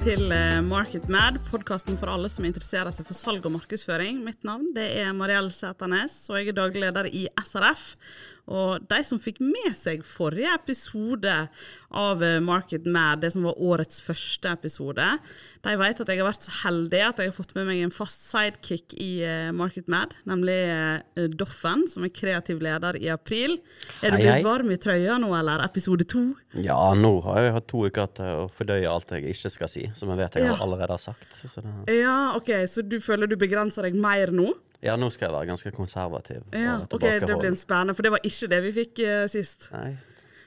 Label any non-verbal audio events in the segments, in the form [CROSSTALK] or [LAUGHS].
til eh, Market Mad, podkasten for alle som interesserer seg for salg og markedsføring. Mitt navn er Mariell Sæternes, og jeg er daglig leder i SRF. Og de som fikk med seg forrige episode av eh, Market Mad, det som var årets første episode, de vet at jeg har vært så heldig at jeg har fått med meg en fast sidekick i eh, Market Mad, nemlig eh, Doffen, som er kreativ leder i april. Er du blitt varm i trøya nå, eller? Episode to? Ja, nå har jeg hatt to uker til å fordøye alt jeg ikke skal si, som jeg vet jeg Ja. allerede har sagt. Så det, Ja, OK, så du føler du begrenser deg mer nå? Ja, nå skal jeg være ganske konservativ. Ja, ok, Det blir en spennende, for det var ikke det vi fikk uh, sist. Nei,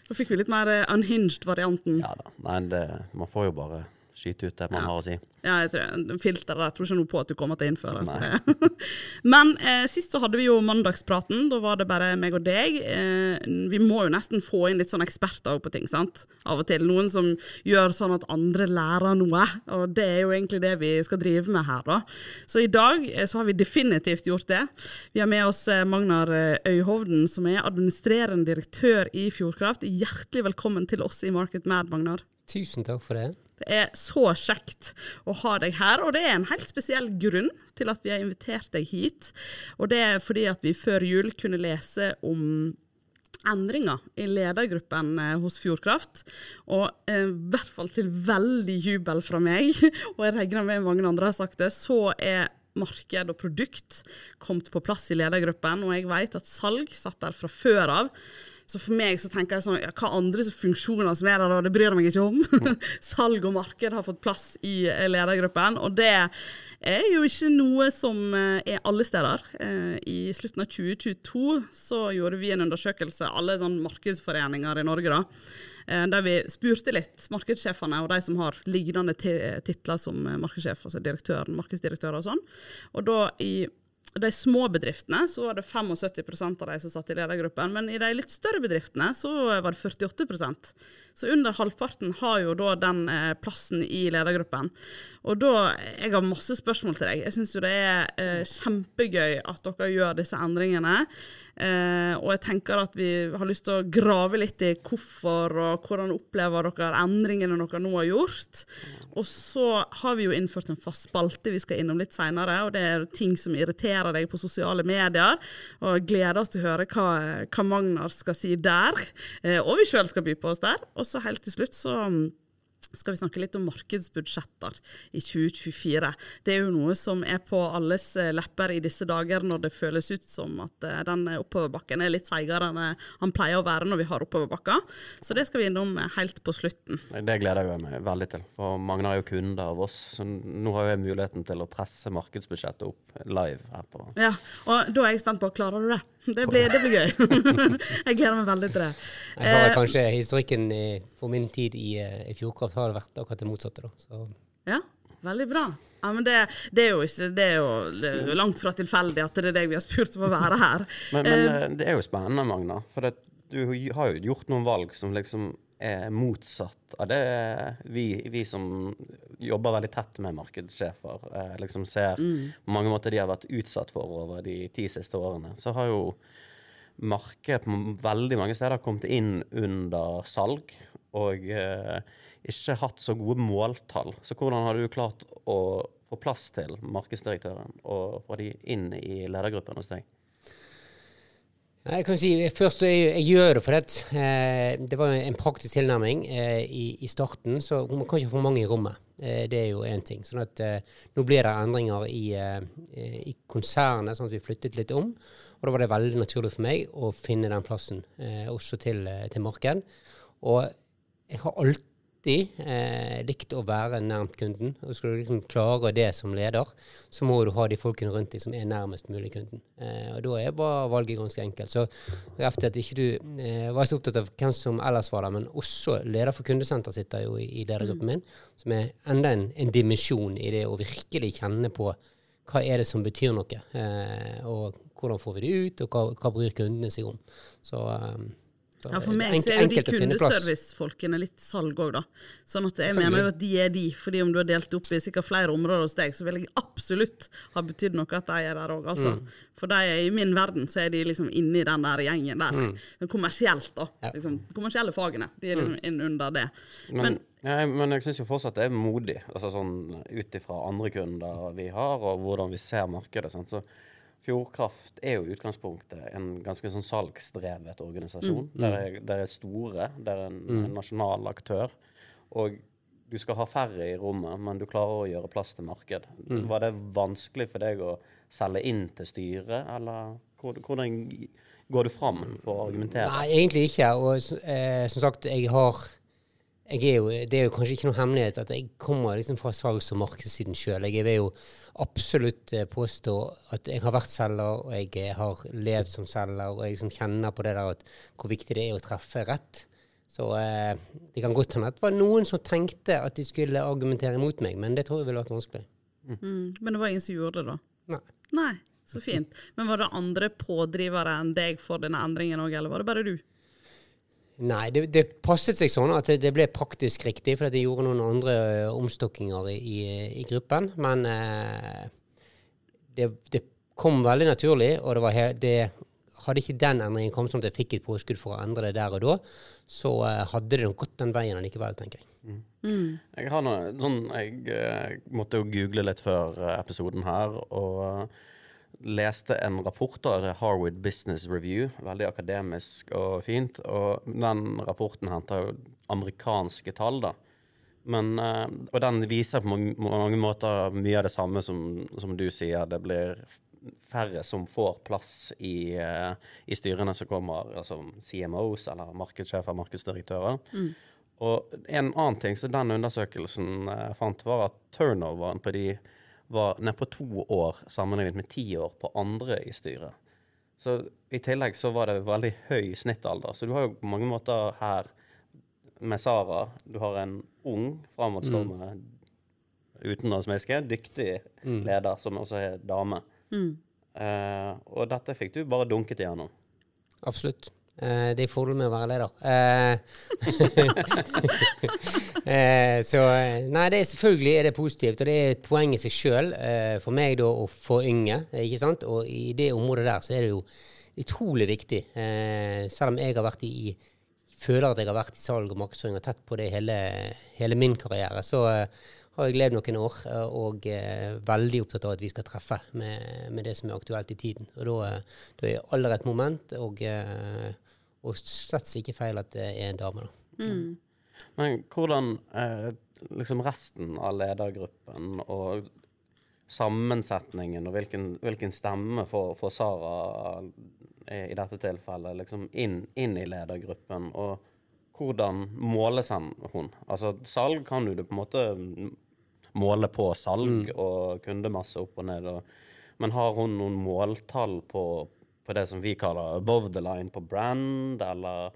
Da fikk vi litt mer uh, unhinged-varianten. ja da. Nei, det, man får jo bare skyte ut det man Ja. har å si. Ja, jeg tror, filter der, jeg tror ikke noe på at du kommer til å innføre. Det. [LAUGHS] Men eh, sist så hadde vi jo mandagspraten. Da var det bare meg og deg. Eh, vi må jo nesten få inn litt sånn eksperter på ting, sant? Av og til. Noen som gjør sånn at andre lærer noe. Og det er jo egentlig det vi skal drive med her, da. Så i dag eh, så har vi definitivt gjort det. Vi har med oss eh, Magnar eh, Øyhovden, som er administrerende direktør i Fjordkraft. Hjertelig velkommen til oss i Market Mad, Magnar. Tusen takk for det. Det er så kjekt å ha deg her, og det er en helt spesiell grunn til at vi har invitert deg hit. Og det er fordi at vi før jul kunne lese om endringer i ledergruppen eh, hos Fjordkraft. Og eh, i hvert fall til veldig jubel fra meg, [LAUGHS] og jeg regner med mange andre har sagt det, så er marked og produkt kommet på plass i ledergruppen, og jeg vet at salg satt der fra før av. Så for meg så tenker jeg sånn, ja, hva andre funksjoner som er der, det bryr jeg meg ikke om. [LAUGHS] Salg og marked har fått plass i eh, ledergruppen, og det er jo ikke noe som eh, er alle steder. Eh, I slutten av 2022 så gjorde vi en undersøkelse, alle sånn markedsforeninger i Norge, da, der vi spurte litt markedssjefene og de som har lignende titler som markedssjef, altså direktøren, markedsdirektør og sånn. Og da i de små bedriftene så var det 75% av de som satt i ledergruppen, men i de litt større bedriftene så var det 48% Så under halvparten har jo da den eh, plassen i ledergruppen. Og da, Jeg har masse spørsmål til deg. Jeg syns jo det er eh, kjempegøy at dere gjør disse endringene. Eh, og jeg tenker at vi har lyst til å grave litt i hvorfor og hvordan opplever dere endringene dere nå har gjort. Og så har vi jo innført en fast spalte vi skal innom litt seinere, og det er ting som irriterer deg på sosiale medier. Og gleder oss til å høre hva, hva Magnar skal si der, eh, og vi sjøl skal by på oss der. Og så helt til slutt så skal vi snakke litt om markedsbudsjetter i 2024. Det er jo noe som er på alles eh, lepper i disse dager når det føles ut som at eh, den oppoverbakken er litt seigere enn eh, han pleier å være når vi har oppoverbakker. Så det skal vi innom helt på slutten. Det gleder jeg meg veldig til, for mange er jo kunder av oss. Så nå har jeg muligheten til å presse markedsbudsjettet opp live her på Ja, og da er jeg spent på, klarer du det? Det blir, det blir gøy. [LAUGHS] jeg gleder meg veldig til det. Jeg har kanskje historikken for min tid i, i Fjordkraft har vært akkurat det motsatte. da. Så Ja, veldig bra. Ja, men det, det, er jo ikke, det, er jo, det er jo langt fra tilfeldig at det er deg vi har spurt om å være her. Men, men Eh, eh, det er jo spennende, Magna. For det, du har jo gjort noen valg som liksom er motsatt av det vi, vi som jobber veldig tett med markedssjefer, eh, liksom ser på mange måter de har vært utsatt for over de ti siste årene. Så har jo markedet på veldig mange steder kommet inn under salg, og eh, ikke hatt så gode måltall. Så hvordan har du klart å få plass til markedsdirektøren og få de inn i ledergruppen hos deg? Jeg kan si først jeg, jeg gjør det for det. eh, det var en praktisk tilnærming eh, i, i starten, så man kan ikke få mange i rommet. Eh, det er jo én ting. Sånn at nå blir det endringer i, i konsernet, sånn at vi flyttet litt om. Og da var det veldig naturlig for meg å finne den plassen også til, til marked. Og jeg har alltid eh, likt å være nærmt kunden. Og skal du liksom klare det som leder, så må du ha de folkene rundt deg som er nærmest mulig kunden. Eh, og da er bare valget ganske enkelt. Så efter at ikke du eh, var så opptatt av hvem som ellers var der, men også leder for kundesenter sitter jo i, i ledergruppen min, som er enda en, en dimensjon i det å virkelig kjenne på hva er det som betyr noe, eh, og hvordan får vi det ut, og hva, hva bryr kundene seg om. Så eh, Ja, For meg så er jo de kundeservicefolkene litt salg òg, da. Sånn at jeg mener jo at de er de. Fordi om du har delt opp i sikkert flere områder hos deg, så vil jeg absolutt ha betydd noe at de er der òg, altså. Mm. For de er, i min verden så er de liksom inni den der gjengen der. Mm. Sånn kommersielt, da. Liksom, kommersielle fagene. De er Mm. liksom inn under det. Men, Men, ja, men jeg syns jo fortsatt det er modig, altså sånn ut ifra andre kunder vi har, og hvordan vi ser markedet. Sant? Så Fjordkraft er jo i utgangspunktet en ganske sånn salgsdrevet organisasjon. Der, er, der er store, der er en, en nasjonal aktør. Og du skal ha færre i rommet, men du klarer å gjøre plass til marked. Var det vanskelig for deg å selge inn til styret, eller hvordan går du fram for å argumentere? Nei, egentlig ikke. Og eh, som sagt, jeg har er jo, Det er jo kanskje ikke noe hemmelighet at jeg kommer liksom fra salgs- og markedssiden sjøl. Jeg vil jo absolutt eh, påstå at jeg har vært selger, og jeg eh, har levd som selger, og jeg liksom kjenner på det der at hvor viktig det er å treffe rett. Så eh, det kan godt hende at det var noen som tenkte at de skulle argumentere imot meg, men det tror jeg ville vært vanskelig. mm, men det var ingen som gjorde det, da. Nei. Nei, så fint. Men var det andre pådrivere enn deg for denne endringen òg, eller var det bare du? Nei, det, det passet seg sånn at det, det ble praktisk riktig, for jeg gjorde noen andre uh, omstokkinger i, i, i gruppen. Men uh, det, det kom veldig naturlig, og det var he det, hadde ikke den endringen kommet sånn at jeg fikk et påskudd for å endre det der og da, så uh, hadde det gått den veien likevel, tenker jeg. Jeg har noe, sånn, jeg måtte jo google litt før episoden her, og leste en rapport av Harvard Business Review, veldig akademisk og fint, og den rapporten henter jo amerikanske tall, da. Men, eh, og den viser på mange, måter mye av det samme som, som du sier. Det blir færre som får plass i, eh, i styrene som kommer, altså CMOs eller markedssjefer, markedsdirektører. Og en annen ting som den undersøkelsen eh, fant, var at turnoveren på de var nedpå to år sammenlignet med ti år på andre i styret. Så i tillegg så var det veldig høy snittalder. Så du har jo på mange måter her med Sara Du har en ung, framoverstående, mm. utenlandsmenneske, dyktig dyktig leder som også er dame. Eh, og dette fikk du bare dunket igjennom. Absolutt. Eh, det er fordelen med å være leder. Uh, uh, [LAUGHS] så eh, Nei, er selvfølgelig er det positivt, og det er et poeng i seg sjøl eh, for meg da å forynge. Ikke sant? Og i det området der så er det jo utrolig viktig. Eh, selv om jeg har vært i føler at jeg har vært i salg og markedsføring og tett på det hele, hele min karriere, så eh, har jeg levd noen år eh, og er veldig opptatt av at vi skal treffe med, med det som er aktuelt i tiden. Og da, eh, da er alder et moment, og, eh, og slett ikke feil at det er en dame. da. Men hvordan eh, liksom resten av ledergruppen og sammensetningen og hvilken, hvilken stemme får, får Sara i dette tilfellet liksom inn, inn i ledergruppen, og hvordan måles hun? Altså salg kan du på en måte måle på salg og kundemasse opp og ned, og, men har hun noen måltall på, på det som vi kaller above the line på brand, eller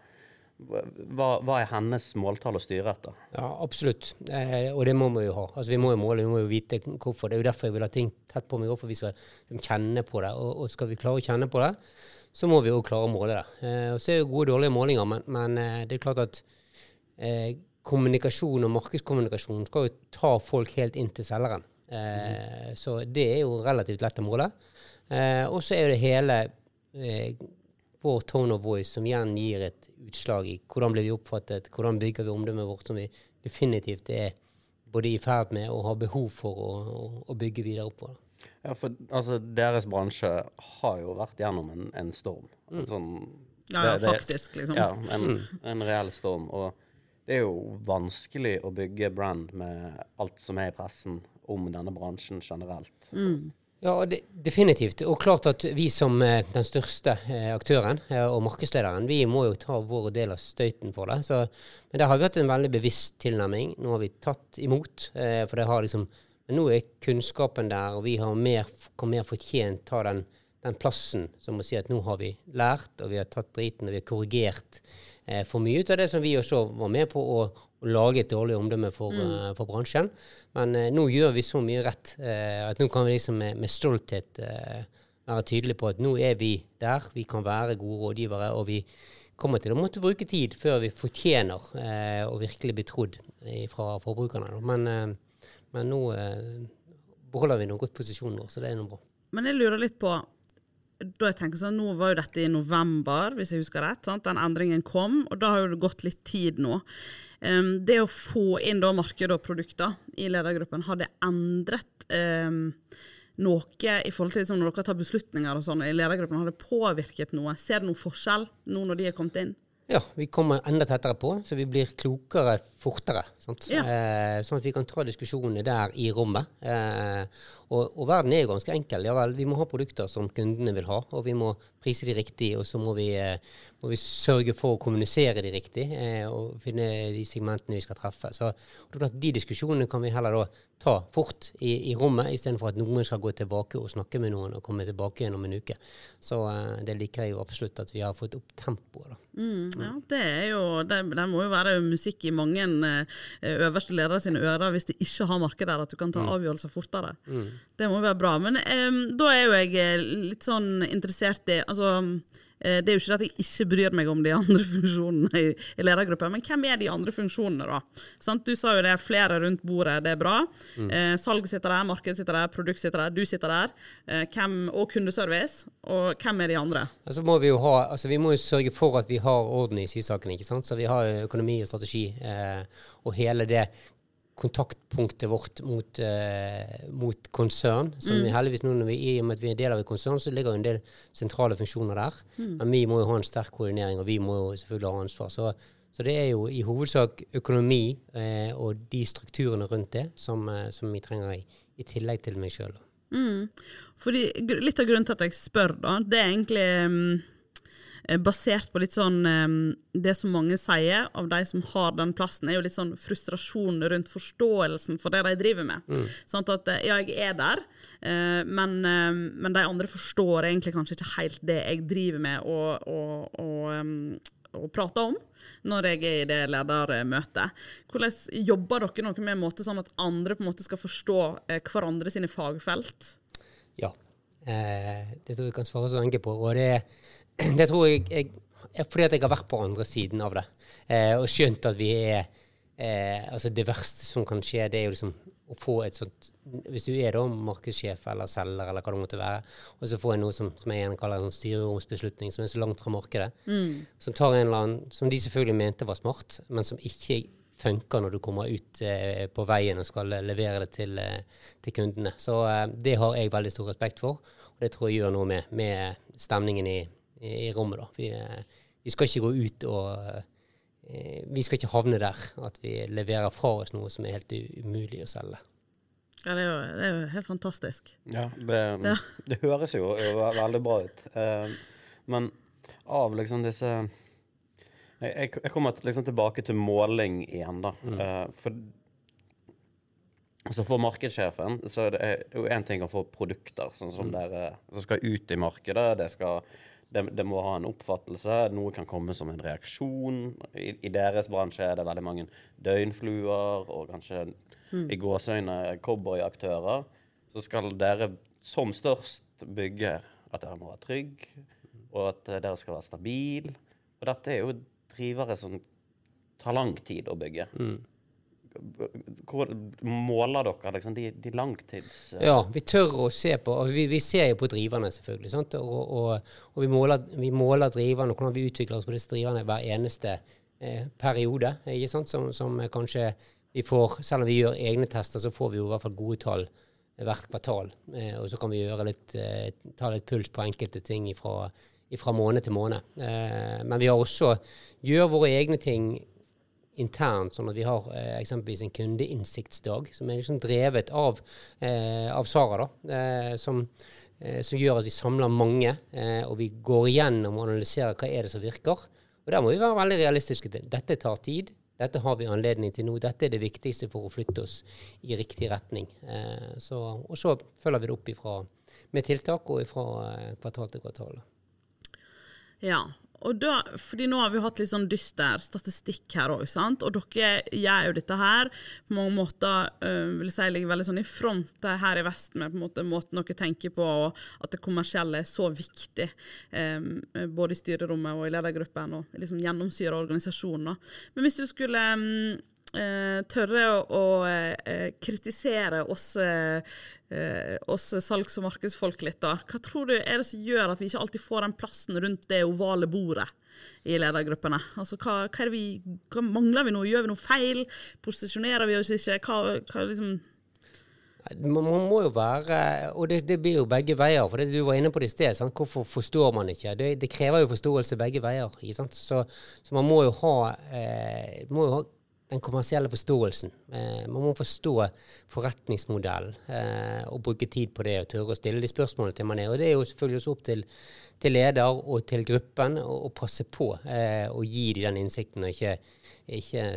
hva, hva er hennes måltall å styre etter? Ja, absolutt. Eh, og det må vi jo ha. Altså, vi må jo måle, vi må jo vite hvorfor. Det er jo derfor jeg vil ha ting tett på meg, for vi skal liksom, kjenne på det. Og, og skal vi klare å kjenne på det, så må vi jo klare å måle det. Eh, og så er det gode og dårlige målinger, men, men eh, det er klart at eh, kommunikasjon og markedskommunikasjon skal jo ta folk helt inn til selgeren. Eh, Så det er jo relativt lett å måle. Eh, og så er det hele vår tone of voice som igjen gir et utslag i hvordan blir vi oppfattet, hvordan bygger vi omdømmet vårt, som vi definitivt er både i ferd med og har behov for å, å, å bygge videre opp på. Ja, for altså, deres bransje har jo vært gjennom en, en storm. En sånn, Ja, ja, det- det- faktisk, liksom. Ja, en, en reell storm. Og det er jo vanskelig å bygge brand med alt som er i pressen om denne bransjen generelt. Ja, det, definitivt. Og klart at vi som eh, den største eh, aktøren eh, og markedslederen, vi må jo ta vår del av støyten for det. Så, men der har hatt en veldig bevisst tilnærming. Nå har vi tatt imot. For det har liksom, men nå er kunnskapen der, og vi har mer, mer fortjent ta den, den plassen som å si at nå har vi lært, og vi har tatt driten, og vi har korrigert for mye ut av det som vi også var med på å, å lage et dårlig omdømme for, eh, for bransjen. Men uh, nå gjør vi så mye rett uh, at nå kan vi liksom med, med stolthet være tydelige på at nå er vi der. Vi kan være gode rådgivere, og vi kommer til å måtte bruke tid før vi fortjener å virkelig bli trodd fra forbrukerne. Men, men nå eh, beholder vi noen godt posisjonen vår, så det er noe bra. Men jeg lurer litt på da jeg tenker sånn, Nå var jo dette i november, hvis jeg husker rett. Sant? Den endringen kom, og da har jo det gått litt tid nå. Um, det å få inn da marked og produkter i ledergruppen, har det endret um, noe i forhold til liksom, når dere tar beslutninger og sånn i ledergruppen? Har det påvirket noe? Ser du noen forskjell nå når de er kommet inn? Ja, vi kommer enda tettere på, så vi blir klokere fortere. Ja. Eh, sånn at vi kan ta diskusjonene der i rommet. Eh, og, og, verden er jo ganske enkel. Ja vel, vi må ha produkter som kundene vil ha, og vi må prise de riktig, og så må vi, eh, må vi sørge for å kommunisere de riktig eh, og finne de segmentene vi skal treffe. Så De diskusjonene kan vi heller da ta fort i, i rommet, istedenfor at noen skal gå tilbake og snakke med noen og komme tilbake igjen om en uke. Så eh, det liker jeg jo absolutt at vi har fått opp tempoet. da. Mm, ja, det er jo, det, det, må jo være musikk i mange øverste ledere sine ører hvis de ikke har marked der, at du kan ta avgjørelser fortere. Mm. Det må være bra. Men um, da er jo jeg eh, litt sånn interessert i altså Eh, det er jo ikke at jeg ikke bryr meg om de andre [LAUGHS] funksjonene i, i ledergruppa, men hvem er de andre funksjonene, da? Sant? Du sa jo det er flere rundt bordet, det er bra. Mm. Eh, salg sitter der, marked sitter der, produkt sitter der, du sitter der. Eh, hvem, og kundeservice. Og hvem er de andre? Altså må vi, jo ha, altså vi må jo sørge for at vi har orden i sysakene. ikke sant? Så vi har økonomi og strategi eh, og hele det kontaktpunktet vårt mot, eh, mot konsern. som mm. heldigvis nå når vi, I og med at vi er en del av et konsern, så ligger jo en del sentrale funksjoner der. Mm. Men vi må jo ha en sterk koordinering, og vi må jo selvfølgelig ha ansvar. Så, så det er jo i hovedsak økonomi eh, og de strukturene rundt det som, eh, som vi trenger i, i, tillegg til meg sjøl. Mm. Fordi Litt av grunnen til at jeg spør, da, det er egentlig um basert på litt sånn Det som mange sier av de som har den plassen, er jo litt sånn frustrasjon rundt forståelsen for det de driver med. Mm. Sånn at eh, ja, jeg er der, eh, men, men, de andre forstår egentlig kanskje ikke helt det jeg driver med og, og, og, og prater om når jeg er i det ledermøtet. Hvordan Jobber dere noe med måte sånn at andre på en måte skal forstå hverandre sine fagfelt? Ja, eh, det tror jeg kan svare så enkelt på. og det er det tror jeg, jeg, Fordi at jeg har vært på andre siden av det eh, og skjønt at vi er eh, altså Det verste som kan skje, det er jo liksom å få et sånt Hvis du er da markedssjef eller selger eller hva det måtte være, og så får jeg noe som, som jeg gjerne kaller en sånn styreromsbeslutning, som er så langt fra markedet, mm. som tar en eller annen Som de selvfølgelig mente var smart, men som ikke funker når du kommer ut eh, på veien og skal levere det til, eh, til kundene. Så eh, det har jeg veldig stor respekt for, og det tror jeg gjør noe med, med stemningen i, i, rommet. da. Vi, eh, vi, skal ikke gå ut og eh, Vi skal ikke havne der at vi leverer fra oss noe som er helt umulig å selge. Ja, det er jo, det er jo helt fantastisk. Ja, det, [LAUGHS] ja. det høres jo, veldig bra ut. Uh, men av liksom disse Jeg, jeg kommer liksom tilbake til måling igjen, da. Mm. Uh, for så for markedssjefen så er det jo én ting å få produkter sånn som mm. dere, som skal ut i markedet. Det skal det, det, må ha en oppfattelse. Noe kan komme som en reaksjon. I, i deres bransje er det veldig mange døgnfluer og kanskje mm. i gåseøyne cowboyaktører. Så skal dere som størst bygge at dere må være trygge, og at dere skal være stabil. Og dette er jo drivere som tar lang tid å bygge. Mm hvor måler dere liksom, de, de, langtids... Ja, vi tør å se på og Vi, vi ser jo på driverne, selvfølgelig. Og, og, og, vi, måler, vi måler driverne og hvordan vi utvikler oss på disse driverne hver eneste eh, periode. Som, som, kanskje vi får Selv om vi gjør egne tester, så får vi jo i hvert fall gode tall hvert kvartal. Eh, og så kan vi litt, eh, ta litt puls på enkelte ting fra måned til måned. Eh, men vi har også gjør våre egne ting internt, sånn at vi har eh, eksempelvis en kundeinnsiktsdag som er liksom drevet av, eh, av Sara, da, eh, som, eh, som, gjør at vi samler mange, eh, og vi går igjennom og analyserer hva er det som virker. Og Der må vi være veldig realistiske til. Dette tar tid. Dette har vi anledning til nå. Dette er det viktigste for å flytte oss i riktig retning. Så, og så følger vi det opp ifra, med tiltak og fra kvartal til kvartal. Ja, og da, fordi nå har vi hatt litt sånn dyster statistikk her òg. Og dere gjør jo dette her på mange måter øh, vil si, ligger veldig sånn i front her i Vesten med på en måte måten dere tenker på, og at det kommersielle er så viktig. øh, både i styrerommet og i ledergruppen, og liksom gjennomsyrer organisasjonen. Men hvis du skulle eh, tørre å, eh, kritisere oss, eh, oss salgs- og markedsfolk litt, da. Hva tror du er det som gjør at vi ikke alltid får den plassen rundt det ovale bordet i ledergruppene? Altså, hva, hva, vi, hva mangler vi noe? Gjør vi noe feil? Posisjonerer vi oss ikke? Hva, hva liksom man, må jo være Og det, det, blir jo begge veier. For det du var inne på det i sted. Sant? Hvorfor forstår man ikke? Det, det, krever jo forståelse begge veier. Så, så, man må jo ha, eh, må jo ha den kommersielle forståelsen. Eh, man må forstå forretningsmodellen eh, og bruke tid på det og tørre å stille de spørsmålene til man er. Og det er jo selvfølgelig også opp til, til leder og til gruppen å passe på eh, og gi de den innsikten, og ikke, ikke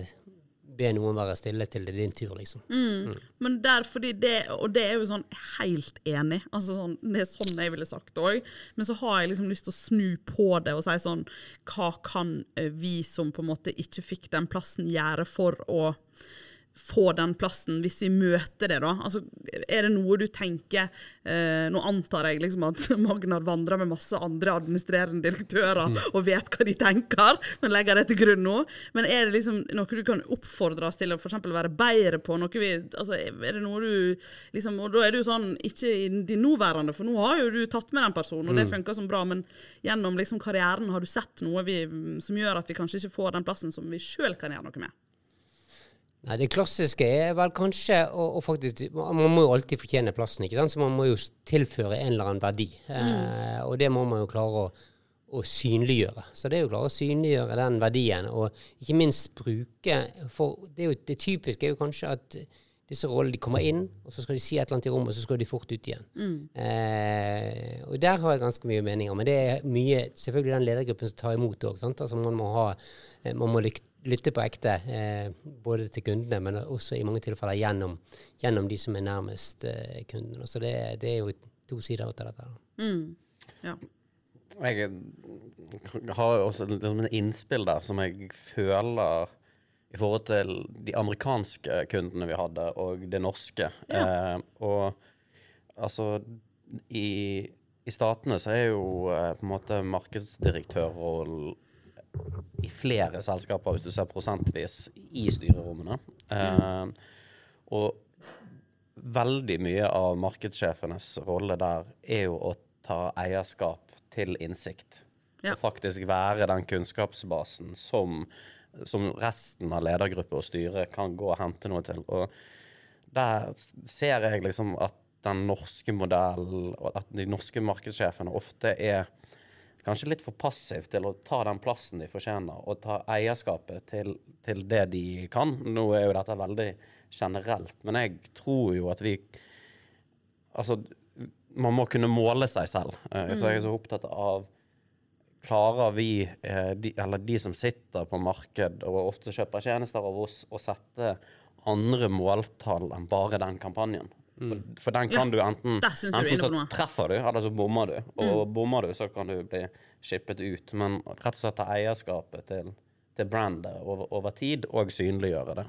be noen være stille til det er din tur, liksom. Mm. Mm. Men der, fordi det, Og det er jo sånn helt enig. altså sånn, Det er sånn jeg ville sagt òg. Men så har jeg liksom lyst til å snu på det og si sånn Hva kan eh, vi som på en måte ikke fikk den plassen, gjøre for å få den plassen, hvis vi møter det, da? Altså, er det noe du tenker eh, Nå antar jeg liksom at [LAUGHS] Magnar vandrer med masse andre administrerende direktører mm. og vet hva de tenker, men legger det til grunn nå. Men er det liksom noe du kan oppfordres til å for være bedre på? Noe vi, altså, er det noe du liksom, Og da er det jo sånn, ikke i din nåværende, for nå har jo du tatt med den personen, og det mm. funker som bra, men gjennom liksom karrieren har du sett noe vi, som gjør at vi kanskje ikke får den plassen som vi sjøl kan gjøre noe med? Nei, Det klassiske er vel kanskje å, faktisk Man må jo alltid fortjene plassen, ikke sant? så man må jo tilføre en eller annen verdi. Mm. Eh, og det må man jo klare å, å, synliggjøre. Så det er jo å klare å synliggjøre den verdien, og ikke minst bruke For det, jo, det typiske er jo kanskje at disse rollene de kommer inn, og så skal de si et eller annet i rommet, og så skal de fort ut igjen. Mm. Eh, og der har jeg ganske mye meninger. Men det er mye selvfølgelig den ledergruppen som tar imot òg. Altså man må ha eh, man må lytte lytte på ekte, eh, både til kundene, men også i mange tilfeller gjennom, gjennom de som er nærmest eh, kundene. Så det, det, er jo to sider av dette. Mm. Ja. Jeg har også liksom en innspill der som jeg føler i forhold til de amerikanske kundene vi hadde, og det norske. Ja. Eh, og altså i, i statene så er jo eh, på en måte markedsdirektørrollen i flere selskaper, hvis du ser prosentvis, i styrerommene. Mm. og veldig mye av markedssjefenes rolle der er jo å ta eierskap til innsikt. Ja. Og faktisk være den kunnskapsbasen som, som resten av ledergruppe og styre kan gå og hente noe til. Og der ser jeg liksom at den norske modellen, at de norske markedssjefene ofte er kanskje litt for passiv til å ta den plassen de fortjener, og ta eierskapet til, til, det de kan. Nå er jo dette veldig generelt, men jeg tror jo at vi Altså, man må kunne måle seg selv. Mm. Så jeg er så opptatt av Klarer vi, eh, de, eller de som sitter på marked og ofte kjøper tjenester av oss, å sette andre måltall enn bare den kampanjen? For, for, den kan ja, du enten Enten så treffer du, eller så bommer du. Og mm. bommer du, så kan du bli shippet ut. Men rett og slett ta eierskapet til, til brandet over, over, tid, og synliggjøre det.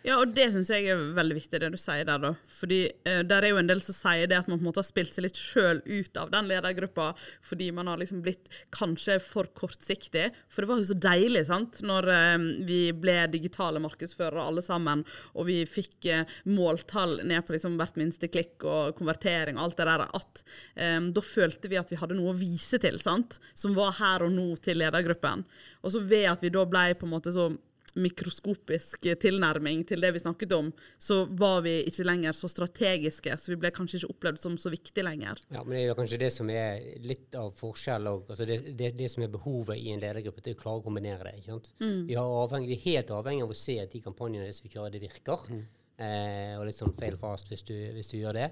Ja, og det syns jeg er veldig viktig, det du sier der, da. Fordi eh, der er jo en del som sier det at man på en måte har spilt seg litt sjøl ut av den ledergruppa fordi man har liksom blitt kanskje for kortsiktig. For det var jo så deilig, sant, når eh, vi ble digitale markedsførere alle sammen, og vi fikk eh, måltall ned på liksom hvert minste klikk og konvertering og alt det der, at eh, da følte vi at vi hadde noe å vise til, sant, som var her og nå til ledergruppen. Og så ved at vi da ble på en måte så mikroskopisk tilnærming til det vi snakket om, så var vi ikke lenger så strategiske, så vi ble kanskje ikke opplevd som så viktig lenger. Ja, men det er jo kanskje det som er litt av forskjell, òg. altså det, det, det, som er behovet i en ledergruppe, til å klare å kombinere det. ikke sant? Mm. Vi, avhengig, vi, er helt avhengig av å se at de kampanjene som vi kjører, det virker. Mm. Eh, og litt sånn fail fast hvis du, hvis du gjør det.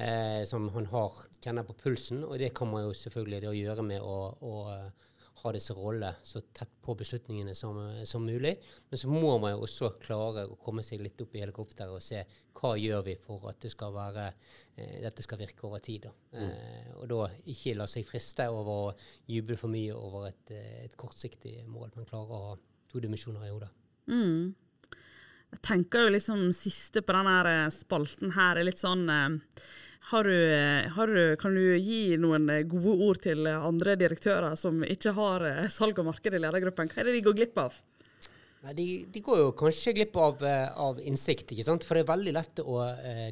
Eh, som han har, kjenner på pulsen, og det kan man jo selvfølgelig gjøre med å, å ha disse rollene så tett på beslutningene som, som, mulig. Men så må man jo også klare å komme seg litt opp i helikopteret og se hva gjør vi for at det skal være, eh, dette skal virke over tid. Da. Mm. Eh, og da ikke la seg friste over å juble for mye over et, eh, et kortsiktig mål, men klare å ha to dimensjoner i hodet. Mm. Jeg tenker jo liksom siste på denne eh, spalten her er litt sånn eh, har du, har du, kan du gi noen gode ord til andre direktører som ikke har eh, salg og marked i ledergruppen? Hva er det de går glipp av? Nei, de, de, går jo kanskje glipp av, av, innsikt, ikke sant? for det er veldig lett å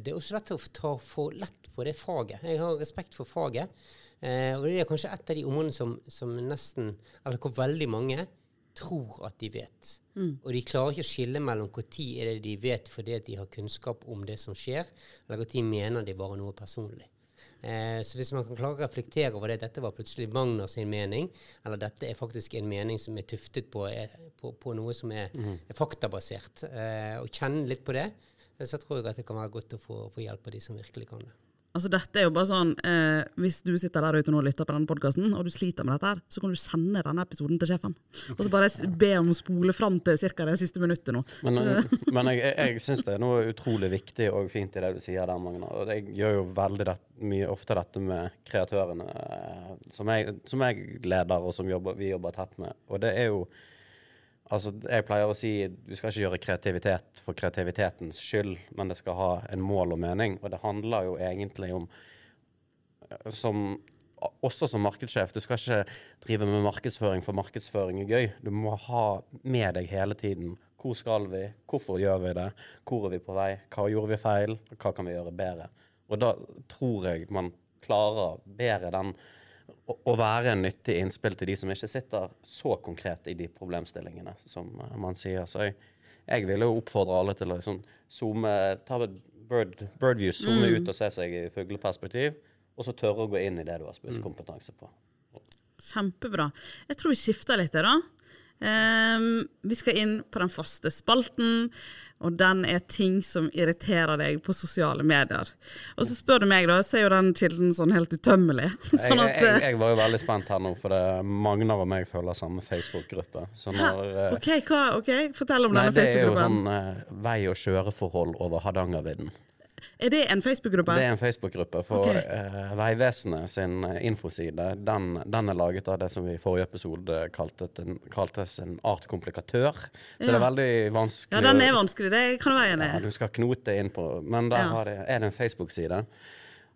Det er også lett å ta for lett på det faget. Jeg har respekt for faget. Eh, og det er kanskje et av de områdene som, som nesten Eller hvor veldig mange tror at de vet. Mm. Og de klarer ikke å skille mellom når er det de vet fordi de har kunnskap om det som skjer, eller når mener de bare noe personlig. Eh, så hvis man kan klare å reflektere over det, dette var plutselig Magna sin mening, eller dette er faktisk en mening som er tuftet på, er, eh, på, på noe som er, mm. er faktabasert, eh, og kjenne litt på det, så tror jeg at det kan være godt å få, få hjelp av de som virkelig kan det. Altså dette er jo bare sånn, eh, Hvis du sitter der ute nå og lytter på denne podkasten, og du sliter med dette, her, så kan du sende denne episoden til sjefen. Og så bare be om å spole fram til ca. det siste minuttet nå. Men, [LAUGHS] men jeg, jeg syns det er noe utrolig viktig og fint i det du sier der, Magna. Og jeg gjør jo veldig det, mye ofte dette med kreatørene eh, som jeg, som jeg leder, og som jobber, vi jobber tett med. Og det er jo Altså, jeg pleier å si vi skal ikke gjøre kreativitet for kreativitetens skyld, men det skal ha en mål og mening. Og det handler jo egentlig om som, Også som markedssjef, du skal ikke drive med markedsføring for markedsføring er gøy. Du må ha med deg hele tiden hvor skal vi, hvorfor gjør vi det, hvor er vi på vei, hva gjorde vi feil, hva kan vi gjøre bedre. Og da tror jeg man klarer bedre den å være en nyttig innspill til de som ikke sitter så konkret i de problemstillingene som eh, man sier. Så jeg, jeg vil jo oppfordre alle til å liksom zoome, ta bird, birdview, zoome mm. ut og se seg i fugleperspektiv, og så tørre å gå inn i det du har spisskompetanse på. Kjempebra. Jeg tror vi skifter litt, da. Um, vi skal inn på den faste spalten, og den er ting som irriterer deg på sosiale medier. Og så spør du meg, da, så er jo den kilden sånn helt utømmelig. [LAUGHS] sånn at, jeg, jeg, jeg, var jo veldig spent her nå, for det Magnar og meg følger samme Facebook-gruppe. Okay, OK, ok, fortell om nei, denne Facebook-gruppen. Det er jo sånn uh, vei- og kjøreforhold over Hardangervidda. Er det en Facebook-gruppe? Det er en Facebook-gruppe. For okay. Vegvesenet sin eh, infoside den, den, er laget av det som vi i forrige episode en, kaltes en artkomplikatør. Så ja. det er veldig vanskelig. Ja, den er vanskelig. Det kan være enig i. Ja, du skal knote inn på Men der ja. det, er det en Facebook-side.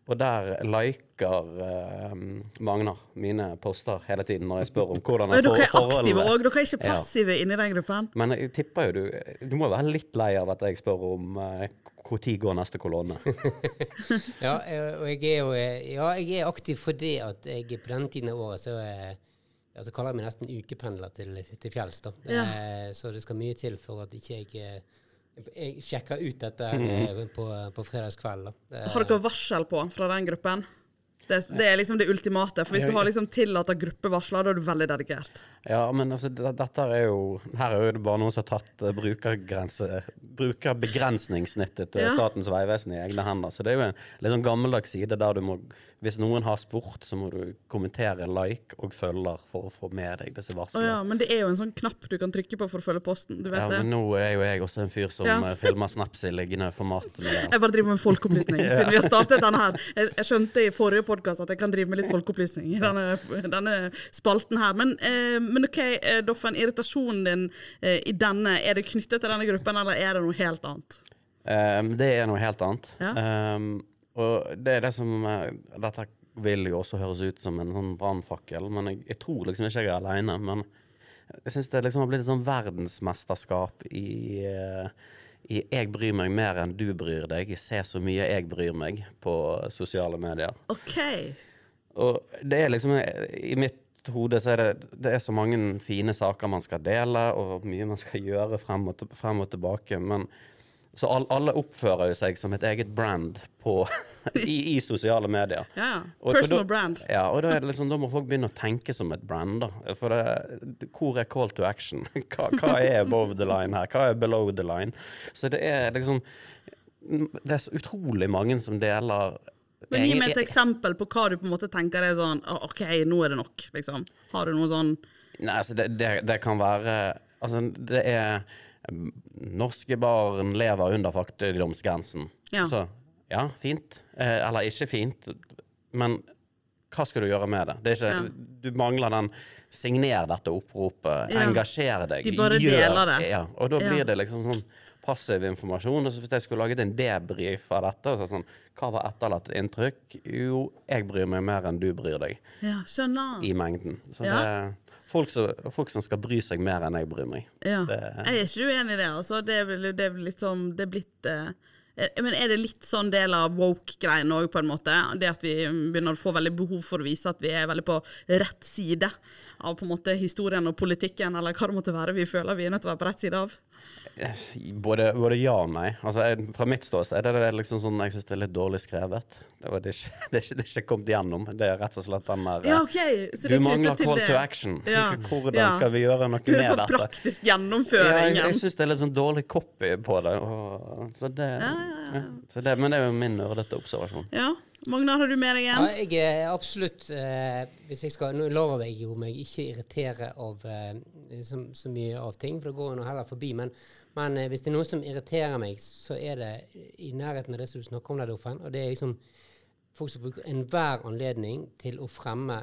Og der liker uh, Magnar mine poster hele tiden når jeg spør om hvordan jeg får Dere er aktive òg, dere er ikke passive ja. inni den gruppen? Men jeg tipper jo du Du må være litt lei av at jeg spør om uh, når går neste kolonne? [LAUGHS] [LAUGHS] ja, og jeg er jo ja, jeg er aktiv fordi at jeg på denne tiden av året så, ja, så kaller jeg meg nesten ukependler til, til fjells. da. Ja. Eh, så det skal mye til for at ikke jeg jeg sjekker ut dette mm. på, på fredagskveld. Har dere varsel på fra den gruppen? Det, det, er liksom det ultimate. For hvis du har liksom tillatt gruppevarsler, da er du veldig dedikert. Ja, men altså, dette er jo Her er jo det bare noen som har tatt brukergrense brukerbegrensningssnittet til ja. Statens vegvesen i egne hender. Så det er jo en litt sånn gammeldags side der du må Hvis noen har spurt, så må du kommentere like og følger for å få med deg disse varslene. Oh, ja, men det er jo en sånn knapp du kan trykke på for å følge posten. Du vet ja, det. men nå er jo jeg også en fyr som ja. Eh, filmer snaps i liggende format. [LAUGHS] Jeg bare driver med folkeopplysning [LAUGHS] siden vi har startet denne her. Jeg, jeg skjønte i forrige podkast at jeg kan drive med litt folkeopplysning i denne, denne spalten her. Men, eh, men OK, eh, Doffen. Irritasjonen din eh, i denne, er det knyttet til denne gruppen, eller er det noe helt annet? Um, det er noe helt annet. Ja. Um, og det er det som Dette vil jo også høres ut som en sånn brannfakkel, men jeg, jeg, tror liksom ikke jeg er aleine. Men jeg syns det liksom har blitt et sånn verdensmesterskap i uh, i 'jeg bryr meg mer enn du bryr deg'. Ser så mye jeg bryr meg på sosiale medier. Ok. Og det er liksom I mitt hode så er det, det er så mange fine saker man skal dele, og mye man skal gjøre frem og, frem og tilbake. Men så all, alle oppfører jo seg som et eget brand på, [LAUGHS] i, i, sosiale medier. Ja, Personal og, brand. Ja, og da, det liksom, da må folk begynne å tenke som et brand. da. For det, hvor er call to action? [LAUGHS] Hva, hva er above the line her? Hva er below the line? Så det er liksom Det er så utrolig mange som deler men Gi meg et eksempel på hva du på en måte tenker er sånn OK, nå er det nok. liksom. Har du noe sånn Nei, altså det, det, det kan være Altså, det er Norske barn lever under fattigdomsgrensen. Ja. Så ja, fint. Eh, eller ikke fint. Men hva skal du gjøre med det? det ikke, Ja. Du mangler den Signer dette oppropet. Ja. Engasjer deg. De bare deler det. Ja, og da blir det liksom sånn passiv informasjon. Og så hvis jeg skulle laget en debrief av dette, så sånn, hva var etterlatt inntrykk? Jo, jeg bryr meg mer enn du bryr deg Ja, skjønner. i mengden. Så Ja. det folk som, folk som skal bry seg mer enn jeg bryr meg. Ja. Det- Jeg er ikke uenig i det. Altså. Det, er, det er litt sånn Det er blitt uh, eh, men Er det litt sånn del av woke-greien òg, på en måte? Det at vi begynner å få veldig behov for å vise at vi er veldig på rett side av på en måte historien og politikken, eller hva det måtte være vi føler vi er nødt til å være på rett side av? Både, både ja og nei. Altså, jeg, fra mitt ståsted er det liksom sånn jeg syns det er litt dårlig skrevet. Det, det, er ikke, [LAUGHS] det, er ikke, det er ikke kommet gjennom. Det er rett og slett den der Ja, okay. Du er mangler call to action. Ja. Hvordan Ja. skal vi gjøre noe med på dette? praktisk Ja, jeg jeg syns det er litt sånn dårlig copy på det. Og, så det, ja, så det men det er jo min nerdete observasjon. Ja. Magnar, har du med deg Ja, jeg er absolutt eh, Hvis jeg skal Nå lover jeg jo meg ikke irritere av eh, så, så mye av ting, for det går nå heller forbi. Men, men eh, hvis det er noe som irriterer meg, så er det i nærheten av det som du snakker om der, Doffen. Og det er liksom folk som bruker enhver anledning til å fremme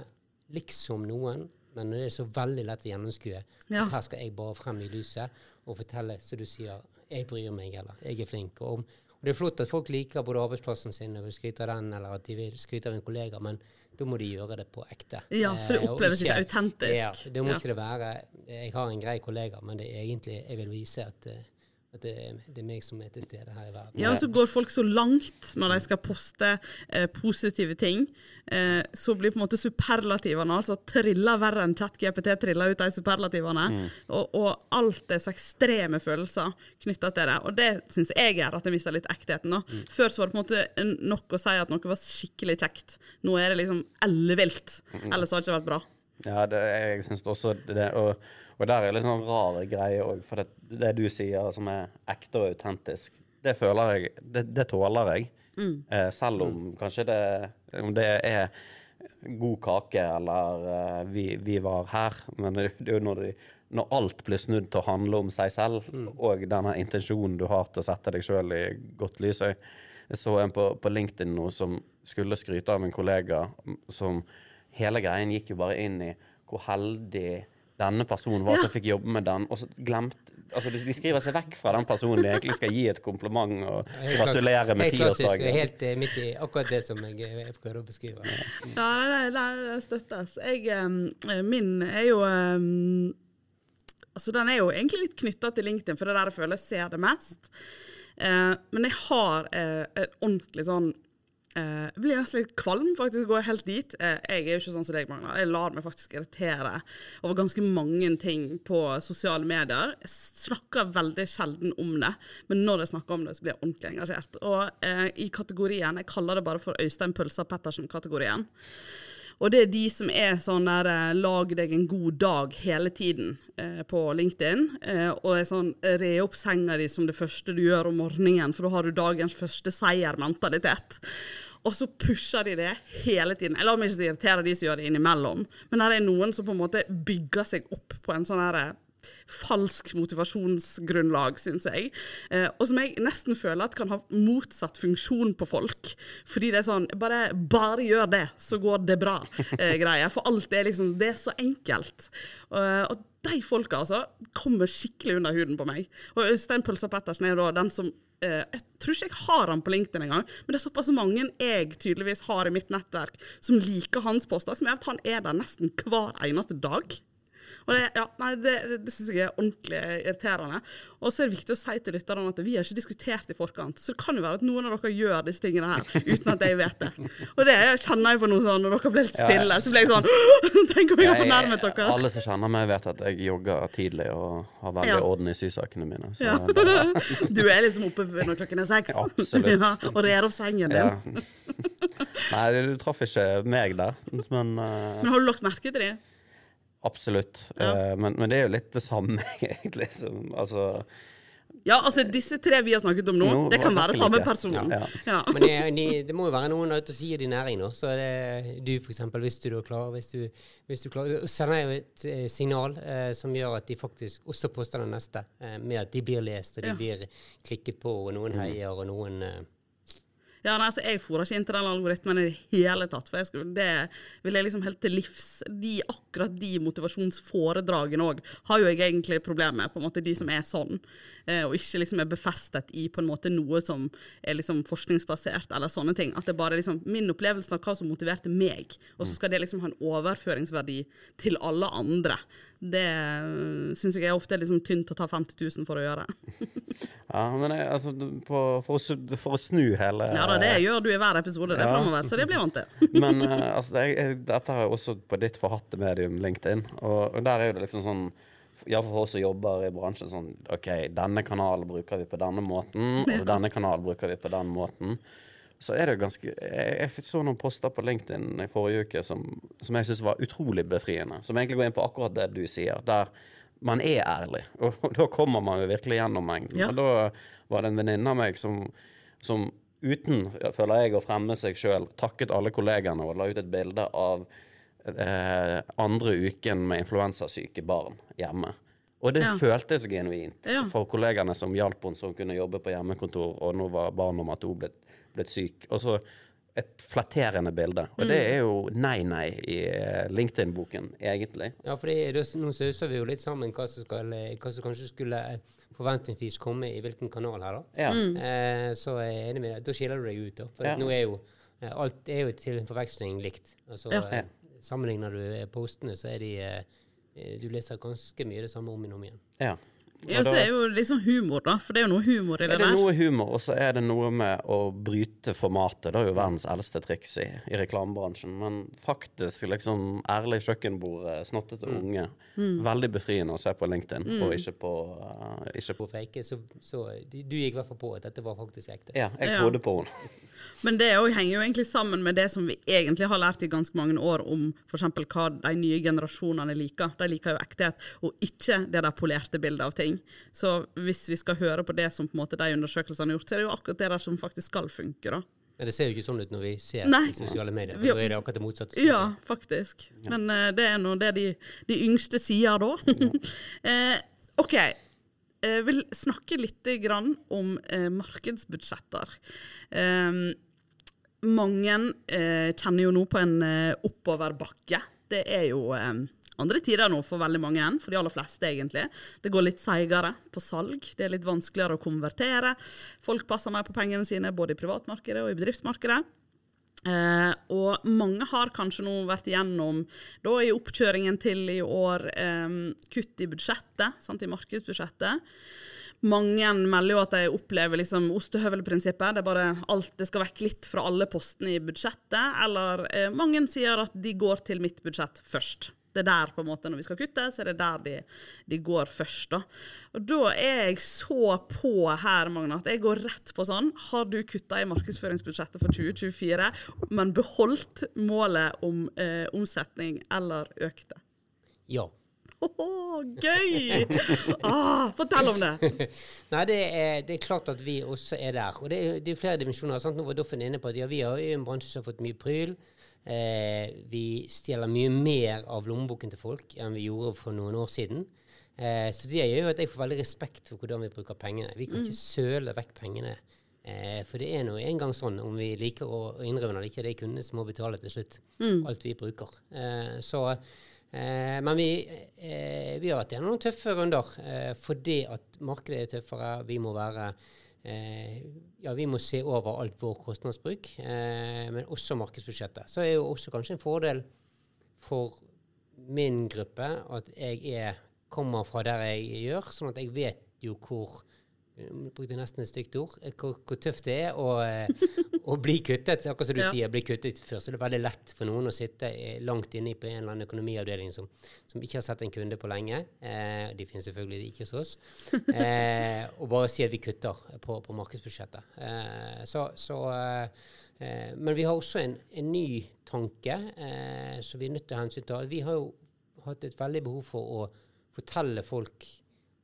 liksom noen, men det er så veldig lett å gjennomskue. Ja. At her skal jeg bare frem i lyset og fortelle, som du sier, jeg bryr meg, eller jeg er flink. Og, om- og det er flott at folk liker både arbeidsplassen sin og vil skryte av den, eller at de vil skryte av en kollega, men da må de gjøre det på ekte. Ja, for det Eh, oppleves ikke autentisk. Ja, det må Ja. ikke det være. Jeg har en grei kollega, men det er egentlig, jeg vil vise at, eh, at det, det er meg som er til stede her i verden. Ja, og så går folk så langt når de skal poste eh, positive ting. Eh, så blir på en måte superlativene altså triller verre enn ChatGPT triller ut de superlativene. Og, og alt er så ekstreme følelser knytta til det. Og det syns jeg gjør at jeg mister litt ektheten. Mm. Før så var det på en måte nok å si at noe var skikkelig kjekt. Nå er det liksom ellevilt. Ellers har det ikke vært bra. Ja, det, jeg syns også det. Og, og der er litt sånn rare greier òg. For det, det du sier som er ekte og autentisk, det føler jeg Det, det tåler jeg. Eh, selv om kanskje det Om det er god kake eller uh, vi, vi var her. Men det, det er jo når, de, når alt blir snudd til å handle om seg selv, og denne intensjonen du har til å sette deg sjøl i godt lys. Jeg så en på, på LinkedIn nå som skulle skryte av en kollega som hele greien gikk jo bare inn i hvor heldig denne personen var som fikk jobbe med den, og så glemt Altså, de de skriver seg vekk fra den personen de egentlig skal gi et kompliment og gratulere med Helt klassisk. og. Helt eh, midt i akkurat det som jeg, jeg prøvde å beskrive. Ja, det, nei, det støttes. Jeg, eh, min er jo eh, Altså, den er jo egentlig litt knytta til LinkedIn, for det er der jeg føler jeg ser det mest. Eh, men jeg har eh, et ordentlig sånn Jeg blir nesten litt kvalm, faktisk, går gå helt dit. Eh, jeg er jo ikke sånn som deg, Magna. Jeg lar meg faktisk irritere over ganske mange ting på sosiale medier. Jeg snakker veldig sjelden om det, men når jeg snakker om det, så blir jeg ordentlig engasjert. Og eh, i kategorien, jeg kaller det bare for Øystein Pølsa Pettersen-kategorien. Og det er de som er sånn der eh, lag deg en god dag hele tiden eh, på LinkedIn. Eh, og er sånn re opp senga di som det første du gjør om morgenen, for da har du dagens første seier-mentalitet. Og så pusher de det hele tiden. Jeg lar meg ikke irritere de som gjør det innimellom, men her er noen som på en måte bygger seg opp på en sånn herre falsk motivasjonsgrunnlag, syns jeg. Eh, og som jeg nesten føler at kan ha motsatt funksjon på folk. Fordi det er sånn Bare, bare gjør det, så går det bra. Eh. For alt er liksom Det er så enkelt. Eh, og de folka altså kommer skikkelig under huden på meg. Og Øystein Pølsa Pettersen er da den som eh, Jeg tror ikke jeg har han på LinkedIn engang, men det er såpass mange jeg tydeligvis har i mitt nettverk som liker hans poster, som gjør at han er der nesten hver eneste dag. Og det, ja, nei, det, det syns jeg er ordentlig irriterende. Og så er det viktig å si til lytterne at vi har ikke diskutert i forkant. Så det kan jo være at noen av dere gjør disse tingene her uten at jeg vet det. Og det kjenner jeg på noe sånn når dere ble litt stille. Så ble jeg sånn Tenk om jeg har fornærmet dere. Alle som kjenner meg, vet at jeg jogger tidlig og har veldig Ja. orden i sysakene mine. Så Ja. [LAUGHS] Du er liksom oppe når klokken er seks. [LAUGHS] Ja, og rer opp sengen din. Nei, du traff ikke meg der, men uh... Men har du lagt merke til det? Absolutt. Ja. Eh, men, men det er jo litt det samme, [LAUGHS] egentlig. Som, altså, Ja, altså disse tre vi har snakket om nå, no, det kan være samme like. person. Ja, ja. Ja. [LAUGHS] Men det, de, det må jo være noen ute og sier det i næring nå. Så det, du for eksempel, hvis du er klar, hvis du, hvis du klarer, sender jo et eh, signal eh, som gjør at de faktisk også poster den neste, eh, med at de blir lest og de Ja. blir klikket på, og noen heier og noen eh, Ja, nei, altså, Jeg fôrer ikke inn til den algoritmen i det hele tatt. for skulle, Det vil jeg liksom helt til livs. De, akkurat de motivasjonsforedragene òg har jo jeg egentlig problemer med. på en måte De som er sånn, eh, og ikke liksom er befestet i på en måte noe som er liksom forskningsbasert, eller sånne ting. At det bare er liksom min opplevelse av hva som motiverte meg, og så skal det liksom ha en overføringsverdi til alle andre. Det syns jeg er ofte er liksom tynt å ta 50 000 for å gjøre. [LAUGHS] Ja, men jeg, altså, på, for, å, for å snu hele Ja da, det gjør du i hver episode det Ja. fremover, så det blir vant til. [LAUGHS] Men eh, altså, jeg, jeg, dette er jo også på ditt forhatte medium, LinkedIn. Og, og der er jo det liksom sånn Iallfall for oss som jobber i bransjen sånn OK, denne kanalen bruker vi på denne måten, og [LAUGHS] denne kanalen bruker vi på den måten. Så er det ganske Jeg, jeg så noen poster på LinkedIn i forrige uke som, som jeg syns var utrolig befriende. Som egentlig går inn på akkurat det du sier. Der man er ærlig. [LAUGHS] Og, da kommer man jo virkelig gjennom mengden. Ja. Og da var det en venninne av meg som, som uten, føler jeg, å fremme seg sjøl, takket alle kollegaene og la ut et bilde av eh, andre uken med influensasyke barn hjemme. Og det Ja. føltes genuint Ja. for kollegaene som hjalp henne, som kunne jobbe på hjemmekontor, og nå var barn nummer to blitt, blitt syk. Og så et flatterende bilde. Og det Mm. er jo nei-nei i eh, LinkedIn-boken, egentlig. Ja, for nå sauser vi jo litt sammen hva som, skal, eh, hva som kanskje skulle eh, forventningsvis komme i hvilken kanal her, da. Ja. Eh, så er jeg enig med deg. Da skiller du deg ut, da. For Ja. nå er jo alt er jo til forveksling likt. Altså, Ja. eh, Sammenligner du postene, så er de Du leser ganske mye det samme om igjen og om igjen. ja. Ja, så er er jo liksom humor, da. For det er jo noe humor i det er det der. noe humor, og så er det noe med å bryte formatet. Det er jo verdens eldste triks i, i reklamebransjen. Men faktisk liksom ærlig kjøkkenbord, snottete snottete unge. Veldig befriende å se på LinkedIn, og ikke på, uh, ikke på fake, så, så du, gikk i hvert fall på at dette var faktisk ekte. Ja, jeg Ja. på henne. Men det henger jo egentlig sammen med det som vi egentlig har lært i ganske mange år om f.eks. hva de nye generasjonene liker. De liker jo ekthet, og ikke det der polerte bildet av ting. Så hvis vi skal høre på det som på en måte de undersøkelsene har gjort, så er det jo akkurat det der som faktisk skal funke, da. Men det ser jo ikke sånn ut når vi ser Nei. i sosiale medier. for Da er det akkurat det motsatte. Ja, faktisk. Men uh, det er nå det de, de yngste sier da. uh, [LAUGHS] OK. Jeg vil snakke litt om eh, markedsbudsjetter. Eh, mange eh, kjenner jo nå på en eh, oppoverbakke. Det er jo eh, andre tider nå for veldig mange, for de aller fleste egentlig. Det går litt seigere på salg. Det er litt vanskeligere å konvertere. Folk passer mer på pengene sine både i privatmarkedet og i bedriftsmarkedet. Eh, og mange har kanskje nå vært igjennom, da i oppkjøringen til i år, eh, kutt i budsjettet, sant, i markedsbudsjettet. Mange melder jo at de opplever liksom ostehøvelprinsippet. Det er bare alt, det skal vekk litt fra alle postene i budsjettet. Eller eh, mange sier at de går til mitt budsjett først. Det er der på en måte når vi skal kutte, så er det der de, de går først. da. Og da er jeg så på her, Magne, at jeg går rett på sånn. Har du kutta i markedsføringsbudsjettet for 2024, men beholdt målet om eh, omsetning eller økte? Ja. Åhå, gøy! Ah, fortell om det. [LAUGHS] Nei, det er, det er klart at vi også er der. Og det er, det er flere dimensjoner. Sant? Nå var Doffen inne på at ja, vi har en bransje som har fått mye pryl. Eh, vi stjeler mye mer av lommeboken til folk enn vi gjorde for noen år siden. Eh, så det gjør jo at jeg får veldig respekt for hvordan vi bruker pengene. Vi kan ikke søle vekk pengene. Eh, for det er nå engang sånn, om vi liker å innrømme det eller ikke, det er kundene som må betale til slutt. Alt vi bruker. Eh, så Eh, men vi, eh, vi har vært gjennom noen tøffe runder fordi at markedet er tøffere. Vi må være ja, vi må se over alt vår kostnadsbruk, eh, men også markedsbudsjettet. Så er jo også kanskje en fordel for min gruppe at jeg er, kommer fra der jeg gjør, sånn at jeg vet jo hvor brukte nesten et stygt ord. eh, Hvor, hvor tøft det er å, eh, å bli kuttet. Akkurat som du Ja. sier, bli kuttet først. Så det er veldig lett for noen å sitte eh, langt inne på en eller annen økonomiavdeling som, som ikke har sett en kunde på lenge. Eh, de finnes selvfølgelig ikke hos oss. Eh, og bare si at vi kutter på, på markedsbudsjettet. Eh, så, så, eh, eh, men vi har også en, en ny tanke eh, som vi er nødt til å hensynta. Vi har jo hatt et veldig behov for å fortelle folk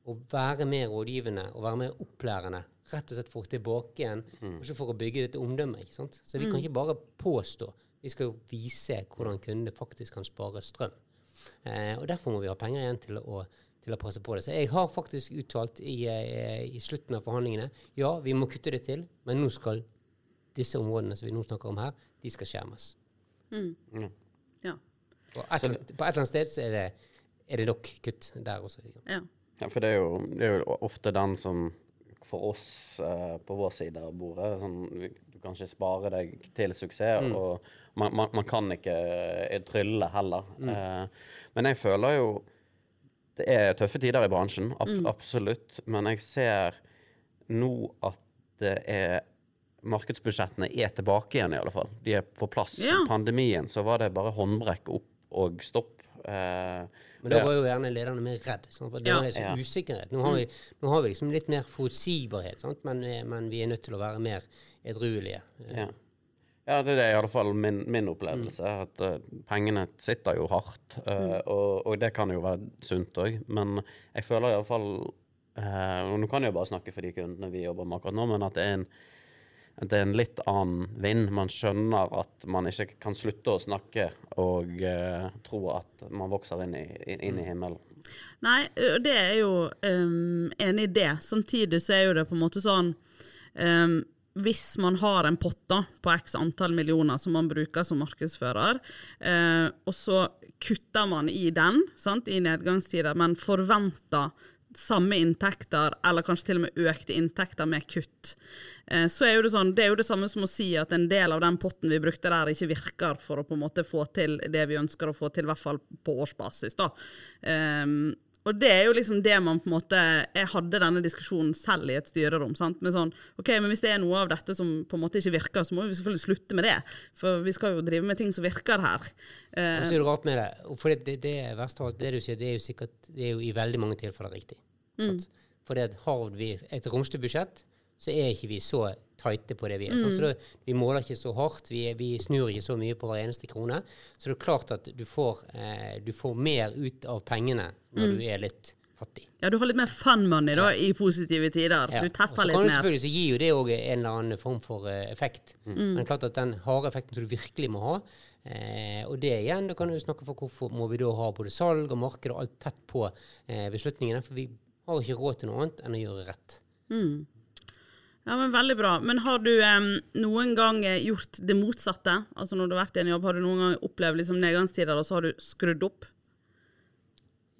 å være mer rådgivende og være mer opplærende. Rett og slett for tilbake igjen, mm. også for å bygge dette omdømmet. ikke sant? Så vi kan ikke bare påstå. Vi skal jo vise hvordan kundene faktisk kan spare strøm. Eh, og Derfor må vi ha penger igjen til å, til å passe på det. Så jeg har faktisk uttalt i, eh, i slutten av forhandlingene ja, vi må kutte det til, men nå skal disse områdene som vi nå snakker om her, de skal skjermes. Ja. Og et, på et eller annet sted så er det, er det nok kutt der også. ja. Ja, for det er, jo, det er jo ofte den som for oss eh, på vår side av bordet sånn, Du kan ikke spare deg til suksess, og man, man, man kan ikke eh, trylle heller. Eh, men jeg føler jo Det er tøffe tider i bransjen, ab absolutt. Men jeg ser nå at det er Markedsbudsjettene er tilbake igjen, i alle fall. De er på plass. Ja. Pandemien så var det bare håndbrekk opp og stopp. Eh, Men da var jo gjerne lederne mer redd. Sant? For det Ja. var så usikkerhet. Nå har, vi, nå har vi liksom litt mer forutsigbarhet, sant? Men, eh, men vi er nødt til å være mer edruelige. Ja. ja, det er i alle fall min, min opplevelse. At uh, pengene sitter jo hardt. eh, og, og det kan jo være sunt òg. Men jeg føler iallfall uh, Og nå kan jeg jo bare snakke for de kundene vi jobber med akkurat nå, men at det er en det er en litt annen vind. Man skjønner at man ikke kan slutte å snakke og uh, tro at man vokser inn i, inn, i himmelen. Nei, det er jo um, enig i det. Samtidig så er jo det på en måte sånn um, Hvis man har en pott da, på x antall millioner som man bruker som markedsfører, eh, og så kutter man i den sant, i nedgangstider, men forventer samme inntekter, eller kanskje til og med økte inntekter med kutt, eh, så er jo det sånn, det er jo det samme som å si at en del av den potten vi brukte der, ikke virker for å på en måte få til det vi ønsker å få til, i hvert fall på årsbasis. da. Og det er jo liksom det man på en måte Jeg hadde denne diskusjonen selv i et styrerom. sant? Med sånn, ok, men Hvis det er noe av dette som på en måte ikke virker, så må vi selvfølgelig slutte med det. For vi skal jo drive med ting som virker her. Eh, Og så er det rart med det. For det, det, verste det du sier, det er jo sikkert det er jo i veldig mange tilfeller riktig. Mm. For det har vi et romslig budsjett, så er ikke vi så tighte på det vi er. sånn, Så det, vi måler ikke så hardt, vi, vi snur ikke så mye på hver eneste krone. Så det er klart at du får, eh, du får mer ut av pengene når du er litt fattig. ja, du har litt mer fun money da, i positive tider. Ja. Du tester litt mer. Selvfølgelig så gir jo det òg en eller annen form for uh, effekt. Men det er klart at den harde effekten som du virkelig må ha, eh, og det igjen, da kan du snakke for hvorfor må vi da ha både salg og marked og alt tett på eh, beslutningene, for vi har ikke råd til noe annet enn å gjøre rett. Ja, men Veldig bra. Men har du em, noen gang eh, gjort det motsatte? Altså Når du har vært i en jobb, har du noen gang opplevd liksom, nedgangstider, og så har du skrudd opp?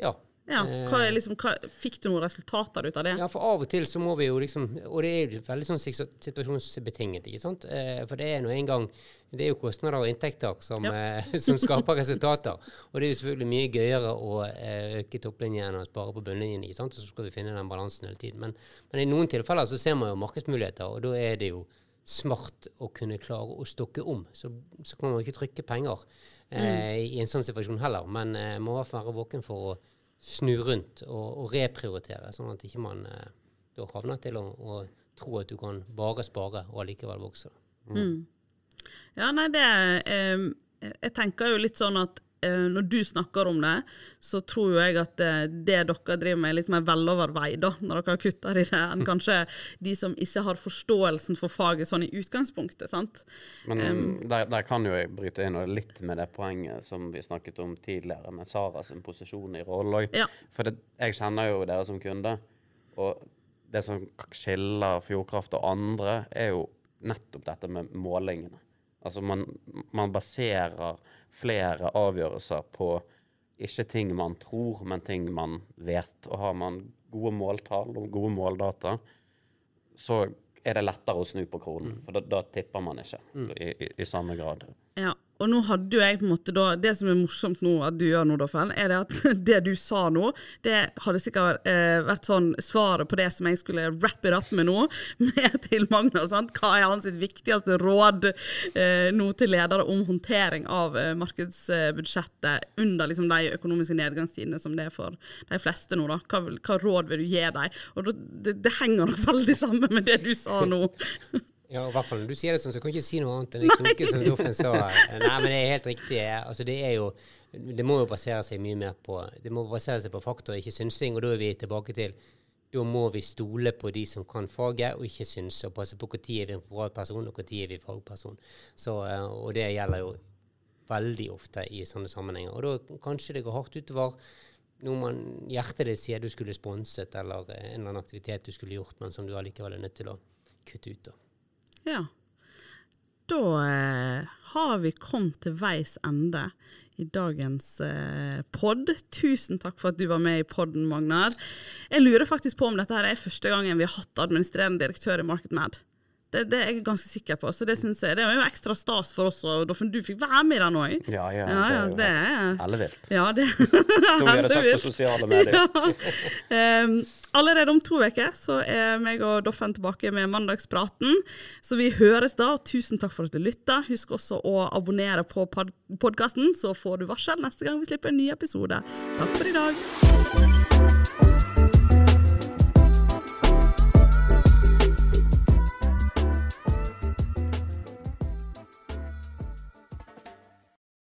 Ja. Ja, hva er liksom, hva, Fikk du noen resultater ut av det? Ja, for av og til så må vi jo liksom Og det er jo veldig sånn situasjonsbetinget, ikke sant. Eh, for det er nå engang Det er jo kostnader og inntekter som, ja. [LAUGHS] som skaper resultater. Og det er jo selvfølgelig mye gøyere å eh, øke topplinjen enn å spare på bunnlinjen, ikke sant. Og så skal vi finne den balansen hele tiden. Men, men i noen tilfeller så ser man jo markedsmuligheter, og da er det jo smart å kunne klare å stokke om. Så, så kan man jo ikke trykke penger eh, i en sånn situasjon heller, men eh, man må være våken for å snu rundt og, og reprioritere, sånn at ikke man eh, da havner til å, å tro at du kan bare spare og allikevel vokse. Ja, nei, det eh, Jeg tenker jo litt sånn at når du snakker om det, så tror jo jeg at eh, det dere driver med, er litt mer veloverveid da, når dere kutter i det, enn [LAUGHS] kanskje de som ikke har forståelsen for faget sånn i utgangspunktet. sant? Men der, der kan jo jeg bryte inn og litt med det poenget som vi snakket om tidligere, med Sara sin posisjon i rollen òg. Ja. For det, jeg kjenner jo dere som kunde, og det som skiller Fjordkraft og andre, er jo nettopp dette med målingene. Altså man, man baserer flere avgjørelser på ikke ting man tror, men ting man vet. Og har man gode måltall og gode måldata, så er det lettere å snu på kronen. For da, da tipper man ikke i, i, i samme grad. Ja, og nå hadde jo jeg på en måte da Det som er morsomt nå at du gjør nå, Doffen, er det at [LAUGHS] det du sa nå, det hadde sikkert eh, vært sånn svaret på det som jeg skulle wrap it up med nå, [LAUGHS] med til Magnar. sant? Hva er hans viktigste råd eh, nå til ledere om håndtering av eh, markedsbudsjettet under liksom, de økonomiske nedgangstidene som det er for de fleste nå? da? Hva, hva råd vil du gi dem? Og det, det henger nok veldig sammen med det du sa nå. [LAUGHS] Ja, i hvert fall når du sier det sånn, så kan du ikke si noe annet enn [LAUGHS] det kloke som Doffen sa. Nei, men det er helt riktig. Altså, det er jo Det må jo basere seg mye mer på Det må basere seg på fakta, ikke synsing. Og da er vi tilbake til da må vi stole på de som kan faget, og ikke synse. Og passe på når er en en privatperson, og når er vi fagperson. Så, eh, og det gjelder jo veldig ofte i sånne sammenhenger. Og da kanskje det går hardt utover noe man hjertet ditt sier du skulle sponset, eller en eller annen aktivitet du skulle gjort, men som du allikevel er nødt til å kutte ut. Da. Ja. Da eh, har vi kommet til veis ende i dagens eh, pod. Tusen takk for at du var med i podden, Magnar. Jeg lurer faktisk på om dette her er første gangen vi har hatt administrerende direktør i MarketMad. Det, det, er jeg ganske sikker på. Så det jeg, det er jo ekstra stas for oss, og du fikk være med i den òg. Ja, ja, ja, ja, det er jo ellevilt. Ja, det [LAUGHS] Som vi hadde sagt på sosiale medier. [LAUGHS] ja. um, allerede om to uker så er meg og Doffen tilbake med Mandagspraten. Så vi høres da. Tusen takk for at du lytta. Husk også å abonnere på pod podkasten, så får du varsel neste gang vi slipper en ny episode. Takk for i dag.